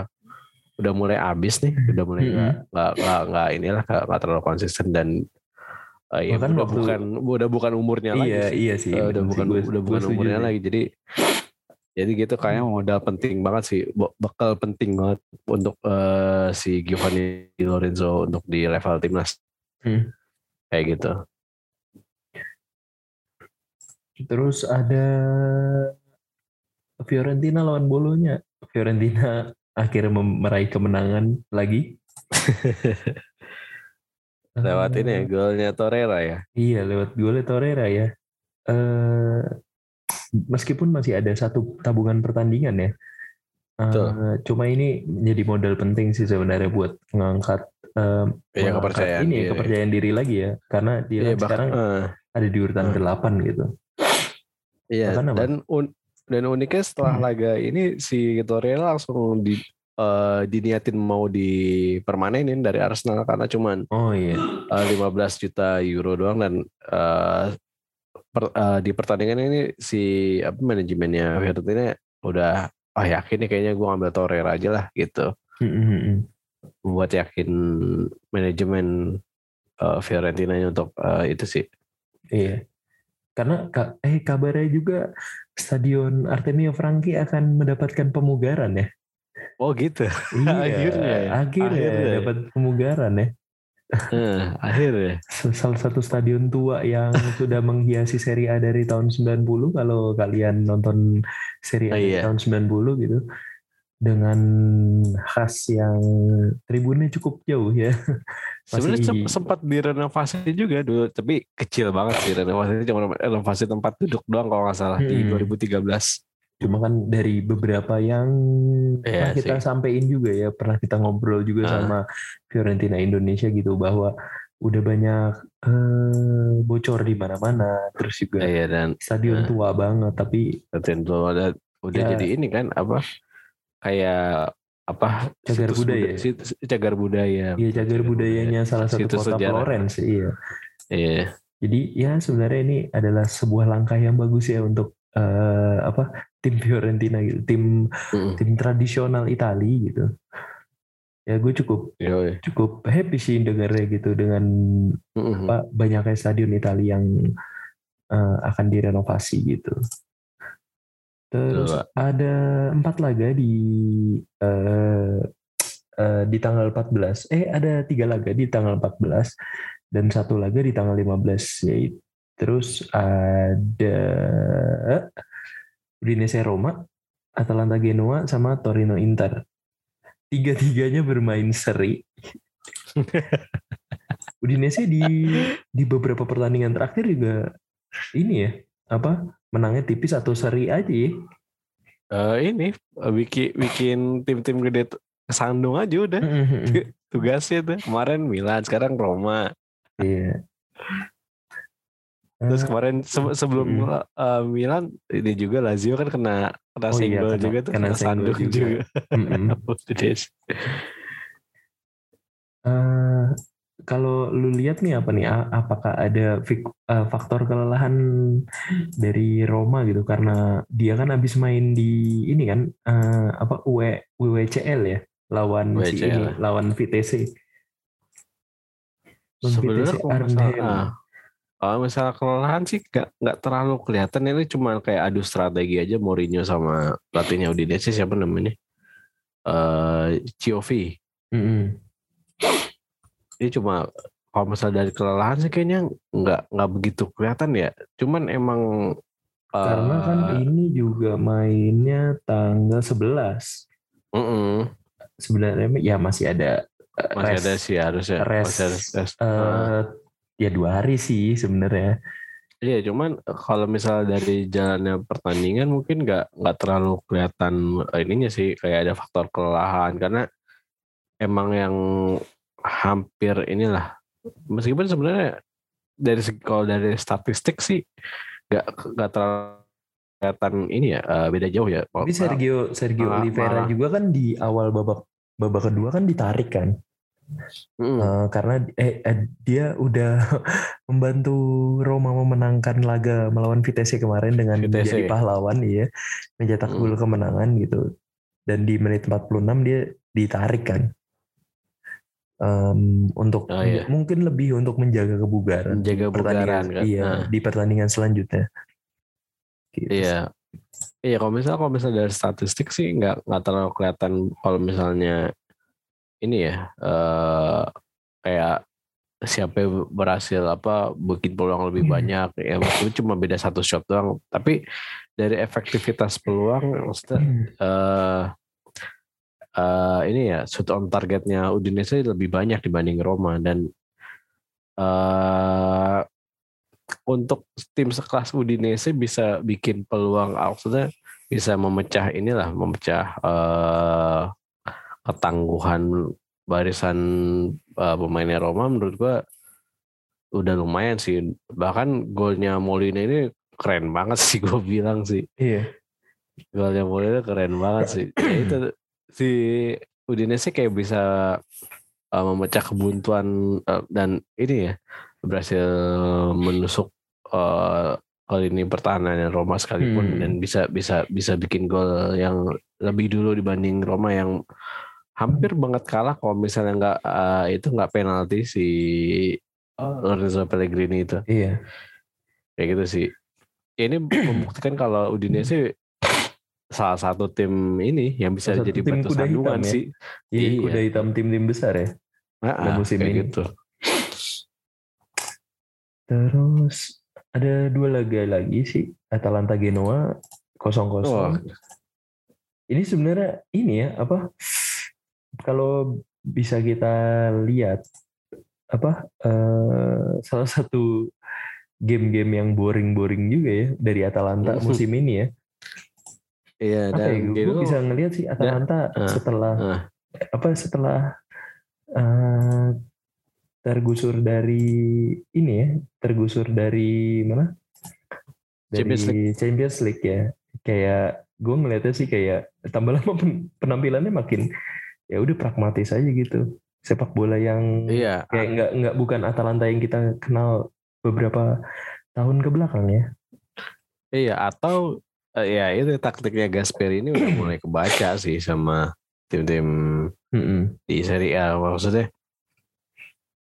udah mulai habis nih udah mulai nggak nggak nggak nggak inilah nggak terlalu konsisten dan eh, ya Bahkan udah waktu- bukan udah bukan umurnya lagi iya sih. iya sih udah bukan. Gua- udah bukan umurnya lagi jadi jadi gitu kayaknya modal penting banget sih Be- bekal penting banget untuk eh, si Giovanni Lorenzo untuk di level timnas Hmm. kayak gitu Terus ada Fiorentina lawan Bolonya. Fiorentina <laughs> akhirnya meraih kemenangan lagi. <laughs> lewat ini ya golnya Torreira ya Iya, lewat golnya Torreira ya. Eh meskipun masih ada satu tabungan pertandingan ya. Betul. cuma ini menjadi modal penting sih sebenarnya buat mengangkat eh, Iya, mengangkat kepercayaan ini ya, diri. kepercayaan diri lagi ya. Karena dia kan bah- sekarang eh, ada di urutan eh. delapan gitu. Iya, Bahkan dan un- dan uniknya setelah Hmm. laga ini si Torreira langsung di eh, diniatin mau dipermanenin dari Arsenal karena cuman Oh iya. eh, 15 juta euro doang dan eh, per- eh, di pertandingan ini si apa manajemennya Fiorentina udah ah yakin nih kayaknya gue ngambil Torreira aja lah gitu Mm, mm, mm. buat yakin manajemen eh, Fiorentina untuk eh, itu sih Iya. Karena ka- eh kabarnya juga Stadion Artemio Franchi akan mendapatkan pemugaran ya. oh gitu Iya, <laughs> Akhirnya ya? akhirnya, Akhirnya ya? dapat pemugaran ya. Eh, akhirnya S- Salah satu stadion tua yang <laughs> sudah menghiasi Serie A dari tahun 90 kalau kalian nonton Serie A Oh, dari iya. tahun 90 gitu. Dengan khas yang tribunnya cukup jauh ya. <laughs> Sebenarnya sempat direnovasi juga dulu, tapi kecil banget sih renovasinya cuma renovasi tempat duduk doang kalau nggak salah di Hmm. 2013. Cuma kan dari beberapa yang pernah kita sih. sampein juga ya, pernah kita ngobrol juga Ah. sama Fiorentina Indonesia gitu bahwa udah banyak eh, bocor di mana-mana, terus juga Iya dan stadion Ah. tua banget, tapi tentu ada udah Ya. jadi ini kan apa kayak apa Cagar situs budaya. buda- situs- cagar budaya. ya cagar budayanya salah satu Situs kota sejarah. Florence, iya. Iya. Jadi ya sebenarnya ini adalah sebuah langkah yang bagus ya untuk eh, apa tim Fiorentina gitu, tim Mm-mm. tim tradisional Itali gitu. Ya gue cukup Yoi. cukup happy sih dengarnya gitu dengan Mm-mm. apa banyaknya stadion Italia yang eh, akan direnovasi gitu. Terus Pak. ada empat laga di eh, eh, di tanggal 14. Eh ada tiga laga di tanggal 14 dan satu laga di tanggal 15 yaitu terus ada Udinese Roma, Atalanta Genoa sama Torino Inter. Tiga-tiganya bermain seri. <laughs> Udinese di di beberapa pertandingan terakhir juga ini ya apa menangnya tipis atau seri aja ya. Eh, ini eh, bikin bikin tim-tim gede kesandung aja udah <laughs> tugasnya tuh kemarin Milan sekarang Roma Iya. terus kemarin se- sebelum Mm. eh, Milan ini juga Lazio kan kena kena Oh iya, single kena- juga tuh kena kena, sandung juga. juga, mm-mm. <laughs> Udah. Eh, kalau lu lihat nih apa nih apakah ada eh, faktor kelelahan dari Roma gitu karena dia kan habis main di ini kan eh, apa W WWCL ya lawan si WCL. ini lawan VTC. Sebenarnya kalau masalah ah, kalau misalnya kelelahan sih nggak nggak terlalu kelihatan ini cuma kayak adu strategi aja Mourinho sama pelatihnya Udinese siapa namanya eh Ciovi Mm-mm. Ini cuma kalau misalnya dari kelelahan sih kayaknya nggak nggak begitu kelihatan ya. Cuman emang Karena kan eh, ini juga mainnya tanggal 11. mm-mm, Sebenarnya ya masih ada eh, masih rest. ada sih harusnya Rest, masih ada rest. eh, Eh, ya dua hari sih sebenarnya. Iya, cuman kalau misalnya dari jalannya pertandingan mungkin nggak nggak terlalu kelihatan ininya sih kayak ada faktor kelelahan karena emang yang hampir inilah meskipun sebenarnya dari kalau dari statistik sih nggak nggak terlalu kelihatan ini ya eh, beda jauh ya. Tapi Sergio Sergio malah- Oliveira malah- juga kan di awal babak babak kedua kan ditarik kan. Mm, Eh, karena eh, eh, dia udah <laughs> membantu Roma memenangkan laga melawan Vitesse kemarin dengan Vitesse, menjadi ya? pahlawan iya mencetak Hmm. gol kemenangan gitu dan di menit 46 dia ditarik kan Em, untuk Oh, iya. mungkin lebih untuk menjaga kebugaran Menjaga di pertandingan kebugaran, kan? iya Nah. di pertandingan selanjutnya gitu. Iya. Iya, kalau misalnya kalau misalnya dari statistik sih nggak nggak terlalu kelihatan kalau misalnya ini ya eh kayak siapa yang berhasil apa bikin peluang lebih Hmm. banyak ya itu cuma beda satu shot doang tapi dari efektivitas peluang maksudnya Hmm. Eh, ini ya shoot on targetnya Udinese lebih banyak dibanding Roma dan eh untuk tim sekelas Udinese bisa bikin peluang maksudnya bisa memecah inilah memecah eh, ketangguhan barisan eh, pemainnya Roma menurut gua udah lumayan sih. Bahkan golnya Molina ini keren banget sih <laughs> gue bilang sih. Iya. Golnya Molina keren banget sih. Ya itu si Udinese kayak bisa uh, memecah kebuntuan uh, dan ini ya berhasil menusuk uh, kali ini pertahanan Roma sekalipun Hmm. dan bisa bisa bisa bikin gol yang lebih dulu dibanding Roma yang hampir banget kalah kalau misalnya nggak uh, itu nggak penalti si Lorenzo Pellegrini itu. Iya. Kayak gitu sih. Ya, ini <clears throat> membuktikan kalau Udinese salah satu tim ini yang bisa Salah jadi tim batu kuda sandungan hitam ya. sih iya Iya. kuda hitam tim-tim besar ya Ah, Pada ah, musim ini. gitu Terus ada dua laga lagi sih Atalanta Genoa kosong Wah. kosong. Ini sebenarnya ini ya apa? Kalau bisa kita lihat apa eh, salah satu game-game yang boring-boring juga ya dari Atalanta Mhm. musim ini ya. Iya Apa ya? dan Gue gitu bisa ngelihat sih Atalanta ah, setelah ah. apa setelah eh, tergusur dari ini ya tergusur dari mana? Dari Champions Champions League, ya. Kayak gue ngeliatnya sih kayak tambah lama pen- penampilannya makin ya udah pragmatis aja gitu. Sepak bola yang iya kayak nggak nggak bukan Atalanta yang kita kenal beberapa tahun ke belakang ya. Iya atau eh, ya itu taktiknya Gasper ini udah mulai kebaca sih sama tim-tim di Serie A maksudnya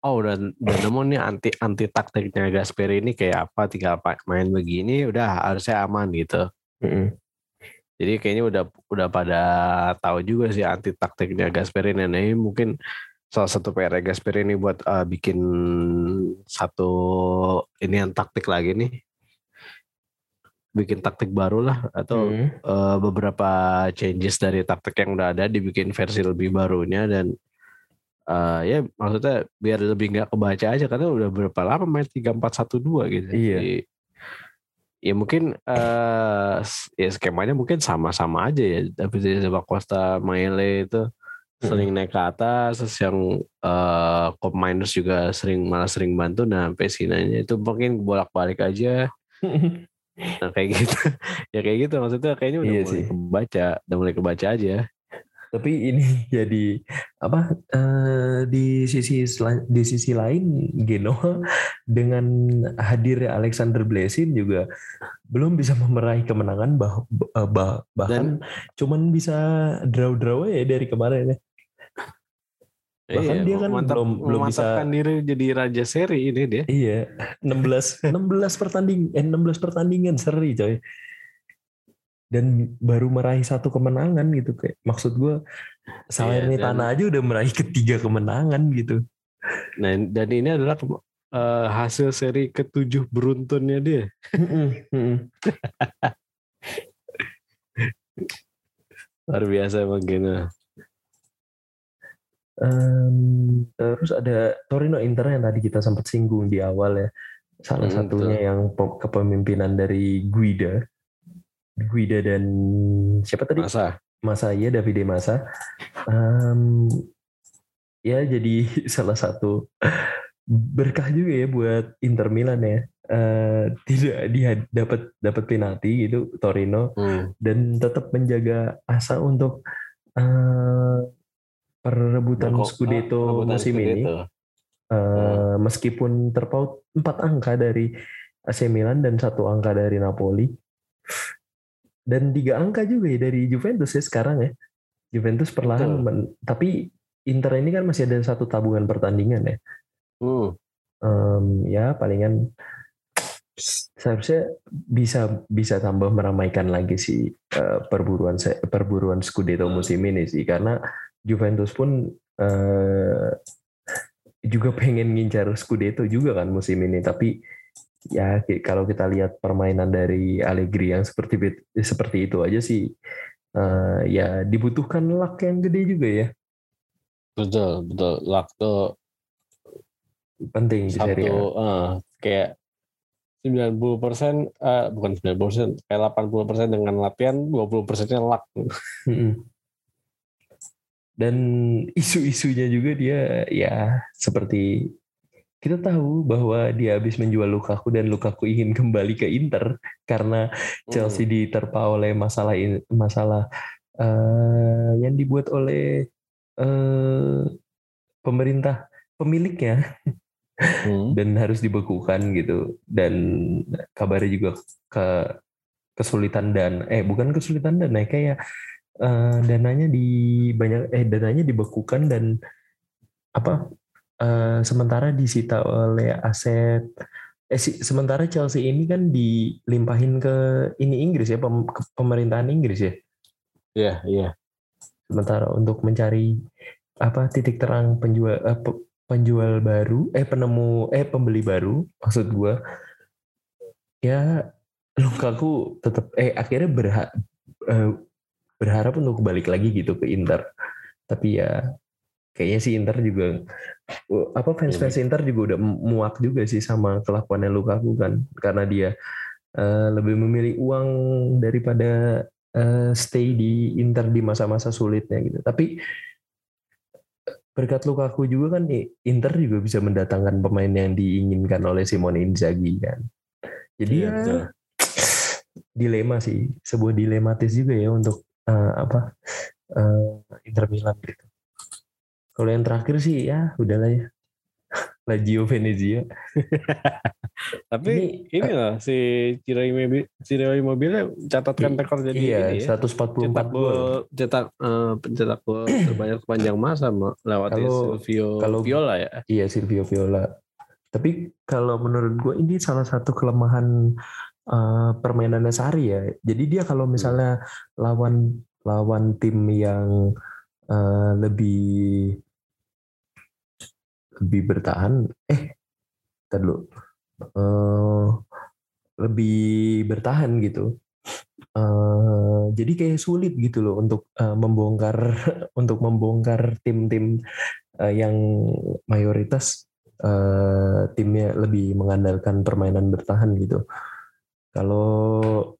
oh udah udah nemu nih anti anti taktiknya Gasper ini kayak apa tinggal main begini udah harusnya aman gitu Mm-mm. Jadi kayaknya udah udah pada tahu juga sih anti taktiknya Gasperini. Nah, ini mungkin salah satu PR Gasperini buat uh, bikin satu ini yang taktik lagi nih. Bikin taktik baru lah atau Mm. uh, beberapa changes dari taktik yang udah ada dibikin versi lebih barunya dan uh, ya maksudnya biar lebih nggak kebaca aja karena udah berapa lama main 3412 gitu. Iya. Jadi, ya mungkin eh ya skemanya mungkin sama-sama aja ya tapi dari Silva Costa Maele itu sering naik ke atas terus yang Cop Miners juga sering malah sering bantu nah Pesinanya itu mungkin bolak-balik aja <laughs> nah kayak gitu. <laughs> Ya kayak gitu. Maksudnya kayaknya udah Iya mulai sih. kebaca udah mulai kebaca aja. Tapi ini <laughs> jadi apa eh, di sisi di sisi lain Genoa <laughs> dengan hadirnya Alexander Blesin juga belum bisa meraih kemenangan bah, bah- bah- bahkan cuman bisa draw-draw ya dari kemarin ya Bahkan dia kan mantap, belum- belum bisa- diri jadi raja seri ini dia iya 16 16 <laughs> pertanding eh, 16 pertandingan seri coy dan baru meraih satu kemenangan gitu kayak maksud gue Salernitana dan- aja udah meraih ketiga kemenangan gitu Nah, dan ini adalah uh, hasil seri ketujuh beruntunnya dia. <laughs> Luar biasa emang Gena. Um, terus ada Torino Inter yang tadi kita sempat singgung di awal ya. Salah hmm, satunya betul. yang kepemimpinan dari Guida. Guida dan siapa tadi? Masa. Masa ya Davide Masa. Um, ya jadi <laughs> salah satu berkah juga ya buat Inter Milan ya. Uh, tidak dia dapat dapat penalti gitu Torino hmm. dan tetap menjaga asa untuk uh, perebutan Berko, Scudetto uh, musim Scudetto. ini. Uh, hmm. Meskipun terpaut empat angka dari AC Milan dan satu angka dari Napoli dan tiga angka juga ya dari Juventus ya sekarang ya. Juventus perlahan, men, tapi Inter ini kan masih ada satu tabungan pertandingan ya. Hmm. Um, ya palingan seharusnya bisa bisa tambah meramaikan lagi sih uh, perburuan perburuan Scudetto musim ini sih karena Juventus pun uh, juga pengen ngincar Scudetto juga kan musim ini. Tapi ya kalau kita lihat permainan dari Allegri yang seperti seperti itu aja sih uh, ya dibutuhkan luck yang gede juga ya. Betul betul. Luck tuh penting di seri uh, kayak 90 persen, uh, bukan 90 persen, kayak 80 persen dengan latihan, 20 persennya luck. Dan isu-isunya juga dia ya seperti kita tahu bahwa dia habis menjual Lukaku dan Lukaku ingin kembali ke Inter karena Chelsea hmm. diterpa oleh masalah masalah uh, yang dibuat oleh uh, pemerintah pemiliknya hmm. dan harus dibekukan gitu dan kabarnya juga ke kesulitan dan eh bukan kesulitan dan eh kayak uh, dananya di banyak eh dananya dibekukan dan apa uh, sementara disita oleh aset eh si, sementara Chelsea ini kan dilimpahin ke ini Inggris ya pem, ke pemerintahan Inggris ya iya yeah, iya yeah. sementara untuk mencari apa titik terang penjual uh, penjual baru, eh penemu, eh pembeli baru, maksud gue, ya Lukaku tetap, eh akhirnya berha, eh, berharap untuk balik lagi gitu ke Inter. Tapi ya kayaknya si Inter juga, apa fans-fans Inter juga udah muak juga sih sama kelakuannya Lukaku kan, karena dia uh, lebih memilih uang daripada uh, stay di Inter di masa-masa sulitnya gitu. Tapi berkat Lukaku juga kan Inter juga bisa mendatangkan pemain yang diinginkan oleh Simone Inzaghi kan. Jadi iya, ya dilema sih, sebuah dilematis juga ya untuk uh, apa uh, Inter Milan gitu. Kalau yang terakhir sih ya udahlah ya. <laughs> Lazio Venezia. <laughs> Tapi ini, ini loh si Ciro Immobile, Ciro Immobile catatkan rekor jadi iya, ini ya. 144 cetak gol, cetak uh, pencetak gol terbanyak sepanjang masa lewat Silvio kalau, Viola ya. Iya Silvio Viola. Tapi kalau menurut gue ini salah satu kelemahan uh, permainannya Sari ya. Jadi dia kalau hmm. misalnya lawan lawan tim yang uh, lebih lebih bertahan eh dulu uh, lebih bertahan gitu uh, jadi kayak sulit gitu loh untuk uh, membongkar <laughs> untuk membongkar tim-tim uh, yang mayoritas uh, timnya lebih mengandalkan permainan bertahan gitu kalau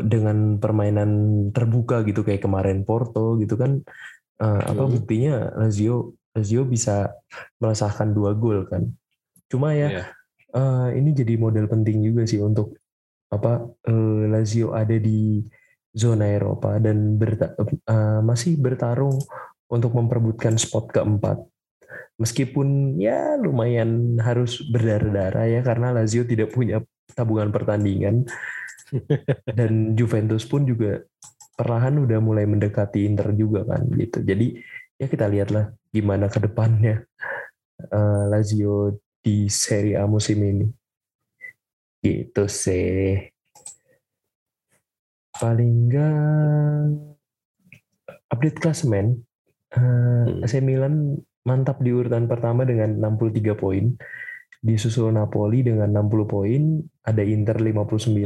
dengan permainan terbuka gitu kayak kemarin Porto gitu kan uh, apa hmm. buktinya Lazio Lazio bisa merasakan dua gol kan. Cuma ya yeah. uh, ini jadi model penting juga sih untuk apa uh, Lazio ada di zona Eropa dan berta uh, masih bertarung untuk memperebutkan spot keempat. Meskipun ya lumayan harus berdarah-darah ya karena Lazio tidak punya tabungan pertandingan <laughs> dan Juventus pun juga perlahan udah mulai mendekati Inter juga kan gitu. Jadi ya kita lihatlah gimana ke depannya uh, Lazio di Serie A musim ini. Gitu sih. Paling enggak update klasemen uh, AC Milan mantap di urutan pertama dengan 63 poin. Disusul Napoli dengan 60 poin, ada Inter 59,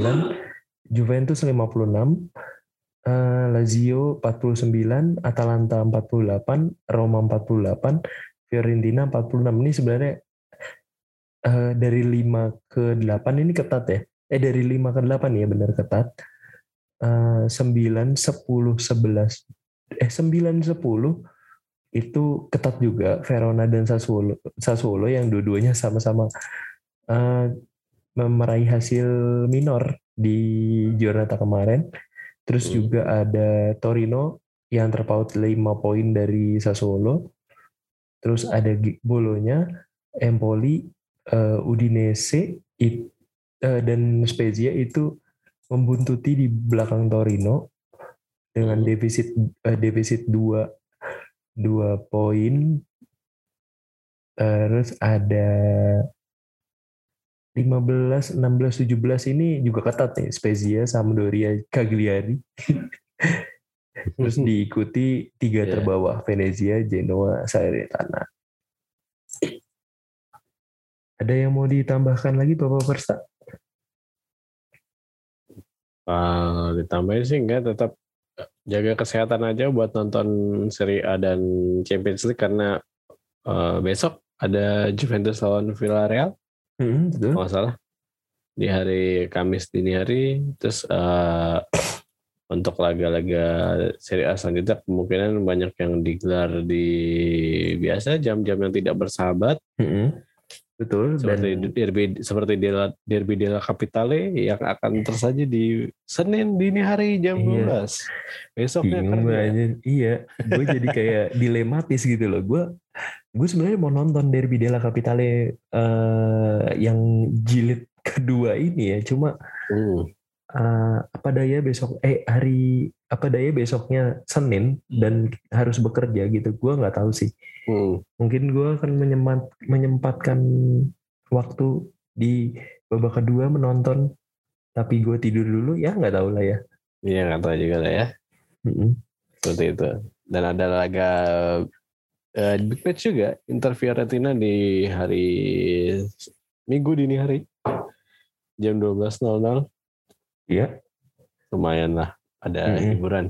<gasps> Juventus 56, uh, Lazio 49, Atalanta 48, Roma 48, Fiorentina 46. Ini sebenarnya uh, dari 5 ke 8 ini ketat ya. Eh dari 5 ke 8 ya benar ketat. Uh, 9, 10, 11. Eh 9, 10 itu ketat juga Verona dan Sassuolo, Sassuolo yang dua-duanya sama-sama uh, meraih hasil minor di Giornata kemarin. Terus hmm. juga ada Torino yang terpaut 5 poin dari Sassuolo. Terus ada Bolonya, Empoli, uh, Udinese it, uh, dan Spezia itu membuntuti di belakang Torino dengan hmm. defisit uh, defisit 2 dua poin terus ada 15, 16, 17 ini juga ketat nih Spezia, Sampdoria, Cagliari. <laughs> Terus diikuti tiga yeah. terbawah Venezia, Genoa, Salernitana. Ada yang mau ditambahkan lagi Bapak Persa? Uh, ditambahin sih enggak tetap jaga kesehatan aja buat nonton Serie A dan Champions League karena uh, besok ada Juventus lawan Villarreal. Hmm, betul. Kalau salah di hari Kamis dini hari terus uh, <coughs> untuk laga-laga Serie A selanjutnya kemungkinan banyak yang digelar di biasa jam-jam yang tidak bersahabat. -hmm. Betul. Seperti dan derby seperti derby della Capitale yang akan tersaji di Senin dini hari jam iya. 12. Besoknya Bingung aja. Iya, gue jadi kayak <laughs> dilematis gitu loh. Gue gue sebenarnya mau nonton derby della Capitale uh, yang jilid kedua ini ya. Cuma hmm. Uh, apa daya besok eh hari apa daya besoknya Senin dan harus bekerja gitu. Gue nggak tahu sih Hmm. Mungkin gue akan menyempat, menyempatkan waktu di babak kedua menonton, tapi gue tidur dulu ya nggak tahu lah ya. Iya nggak tahu juga lah ya. Hmm. Seperti itu. Dan ada laga uh, big match juga Inter Fiorentina di hari Minggu dini hari jam 12.00. Iya. Lumayan lah ada -hmm. hiburan.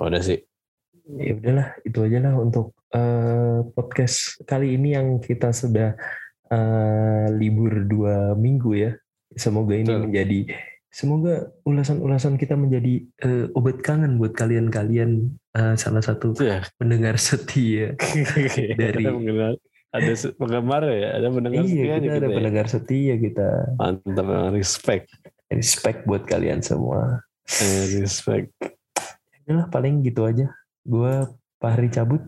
Oh, udah sih ya udahlah itu aja lah untuk uh, podcast kali ini yang kita sudah uh, libur dua minggu ya semoga ini Betul. menjadi semoga ulasan-ulasan kita menjadi uh, obat kangen buat kalian-kalian uh, salah satu ya. pendengar setia <laughs> dari ada penggemar ya ada pendengar iya, setia kita ada ya. pendengar setia kita mantap respect respect buat kalian semua respect Yalah paling gitu aja Gue Fahri cabut.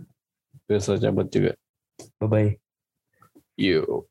Biasa cabut juga. Bye-bye. Yuk.